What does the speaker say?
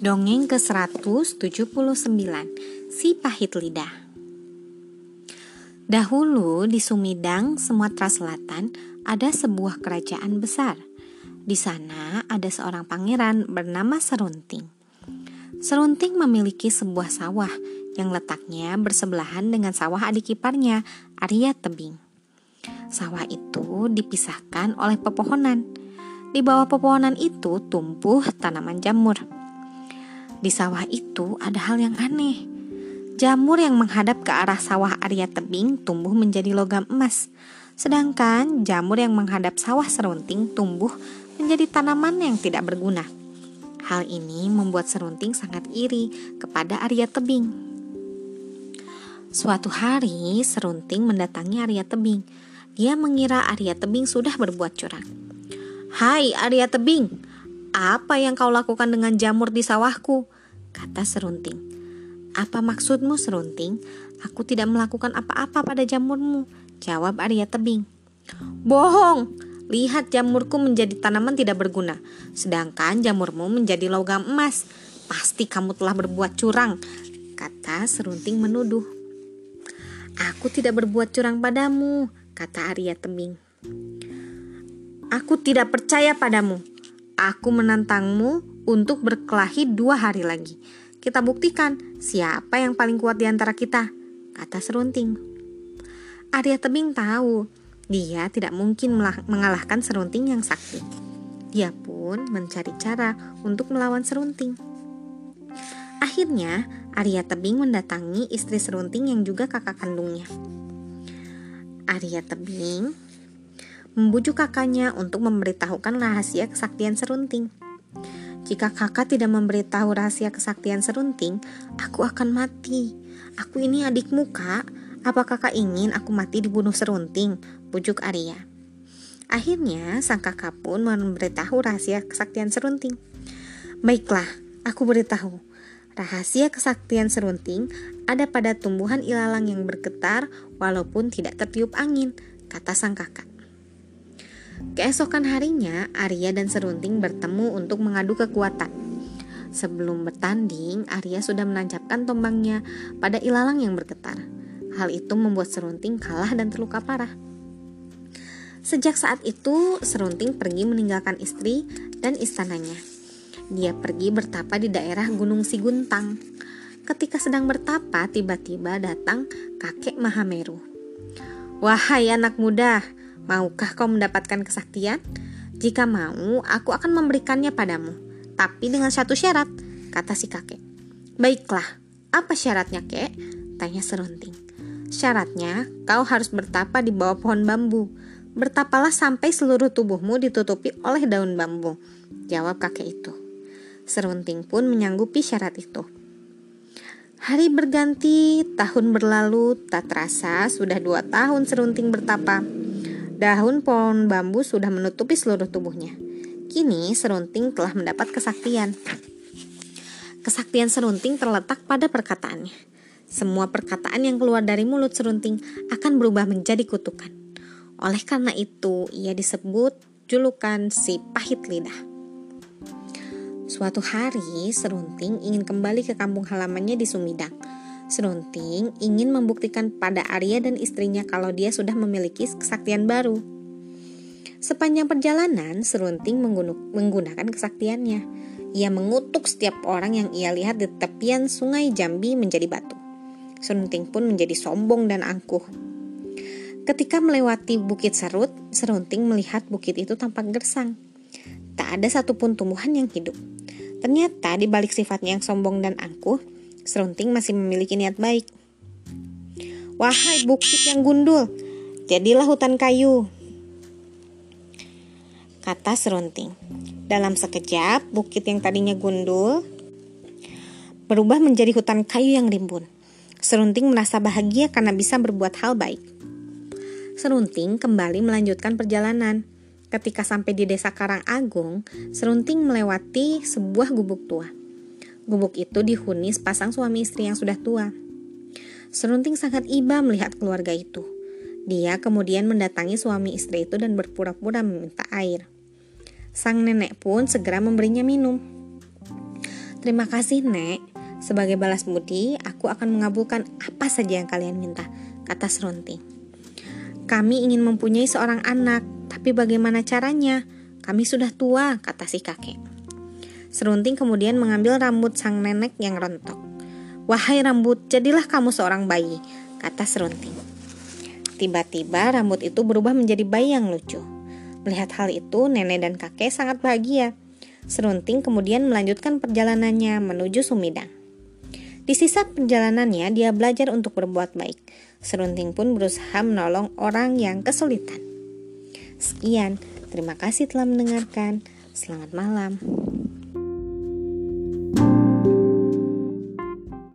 Dongeng ke-179 Si Pahit Lidah Dahulu di Sumedang, Sumatera Selatan, ada sebuah kerajaan besar. Di sana ada seorang pangeran bernama Serunting. Serunting memiliki sebuah sawah yang letaknya bersebelahan dengan sawah adik iparnya, Arya Tebing. Sawah itu dipisahkan oleh pepohonan. Di bawah pepohonan itu tumbuh tanaman jamur. Di sawah itu ada hal yang aneh. Jamur yang menghadap ke arah sawah Arya Tebing tumbuh menjadi logam emas. Sedangkan jamur yang menghadap sawah serunting tumbuh menjadi tanaman yang tidak berguna. Hal ini membuat serunting sangat iri kepada Arya Tebing. Suatu hari, serunting mendatangi Arya Tebing. Dia mengira Arya Tebing sudah berbuat curang. Hai Arya Tebing, apa yang kau lakukan dengan jamur di sawahku? Kata Serunting. Apa maksudmu Serunting? Aku tidak melakukan apa-apa pada jamurmu, jawab Arya Tebing. Bohong, lihat jamurku menjadi tanaman tidak berguna, sedangkan jamurmu menjadi logam emas. Pasti kamu telah berbuat curang, kata Serunting menuduh. Aku tidak berbuat curang padamu, kata Arya Tebing. Aku tidak percaya padamu. Aku menantangmu untuk berkelahi dua hari lagi. Kita buktikan siapa yang paling kuat di antara kita, kata Serunting. Arya Tebing tahu dia tidak mungkin mengalahkan Serunting yang sakti. Dia pun mencari cara untuk melawan Serunting. Akhirnya, Arya Tebing mendatangi istri Serunting yang juga kakak kandungnya. Arya Tebing membujuk kakaknya untuk memberitahukan rahasia kesaktian serunting. Jika kakak tidak memberitahu rahasia kesaktian serunting, aku akan mati. Aku ini adikmu, Kak. Apa kakak ingin aku mati dibunuh serunting? Bujuk Arya. Akhirnya, sang kakak pun memberitahu rahasia kesaktian serunting. Baiklah, aku beritahu. Rahasia kesaktian serunting ada pada tumbuhan ilalang yang bergetar walaupun tidak tertiup angin, kata sang kakak. Keesokan harinya, Arya dan Serunting bertemu untuk mengadu kekuatan. Sebelum bertanding, Arya sudah menancapkan tombangnya pada ilalang yang bergetar. Hal itu membuat Serunting kalah dan terluka parah. Sejak saat itu, Serunting pergi meninggalkan istri dan istananya. Dia pergi bertapa di daerah Gunung Siguntang. Ketika sedang bertapa, tiba-tiba datang kakek Mahameru. Wahai anak muda, Maukah kau mendapatkan kesaktian? Jika mau, aku akan memberikannya padamu. Tapi dengan satu syarat, kata si kakek. Baiklah, apa syaratnya, kek? Tanya serunting. Syaratnya, kau harus bertapa di bawah pohon bambu. Bertapalah sampai seluruh tubuhmu ditutupi oleh daun bambu. Jawab kakek itu. Serunting pun menyanggupi syarat itu. Hari berganti, tahun berlalu, tak terasa sudah dua tahun serunting bertapa. Daun pohon bambu sudah menutupi seluruh tubuhnya. Kini serunting telah mendapat kesaktian. Kesaktian serunting terletak pada perkataannya. Semua perkataan yang keluar dari mulut serunting akan berubah menjadi kutukan. Oleh karena itu, ia disebut julukan si pahit lidah. Suatu hari, Serunting ingin kembali ke kampung halamannya di Sumedang Serunting ingin membuktikan pada Arya dan istrinya kalau dia sudah memiliki kesaktian baru. Sepanjang perjalanan, Serunting menggunakan kesaktiannya. Ia mengutuk setiap orang yang ia lihat di tepian sungai Jambi menjadi batu. Serunting pun menjadi sombong dan angkuh. Ketika melewati Bukit Serut, Serunting melihat bukit itu tampak gersang. Tak ada satupun tumbuhan yang hidup. Ternyata di balik sifatnya yang sombong dan angkuh, Serunting masih memiliki niat baik. Wahai bukit yang gundul, jadilah hutan kayu. Kata Serunting. Dalam sekejap, bukit yang tadinya gundul berubah menjadi hutan kayu yang rimbun. Serunting merasa bahagia karena bisa berbuat hal baik. Serunting kembali melanjutkan perjalanan. Ketika sampai di desa Karang Agung, Serunting melewati sebuah gubuk tua. Gubuk itu dihuni sepasang suami istri yang sudah tua. Serunting sangat iba melihat keluarga itu. Dia kemudian mendatangi suami istri itu dan berpura-pura meminta air. Sang nenek pun segera memberinya minum. Terima kasih, Nek. Sebagai balas budi, aku akan mengabulkan apa saja yang kalian minta, kata Serunting. Kami ingin mempunyai seorang anak, tapi bagaimana caranya? Kami sudah tua, kata si kakek. Serunting kemudian mengambil rambut sang nenek yang rontok. Wahai rambut, jadilah kamu seorang bayi, kata Serunting. Tiba-tiba rambut itu berubah menjadi bayi yang lucu. Melihat hal itu, nenek dan kakek sangat bahagia. Serunting kemudian melanjutkan perjalanannya menuju Sumedang. Di sisa perjalanannya, dia belajar untuk berbuat baik. Serunting pun berusaha menolong orang yang kesulitan. Sekian, terima kasih telah mendengarkan. Selamat malam.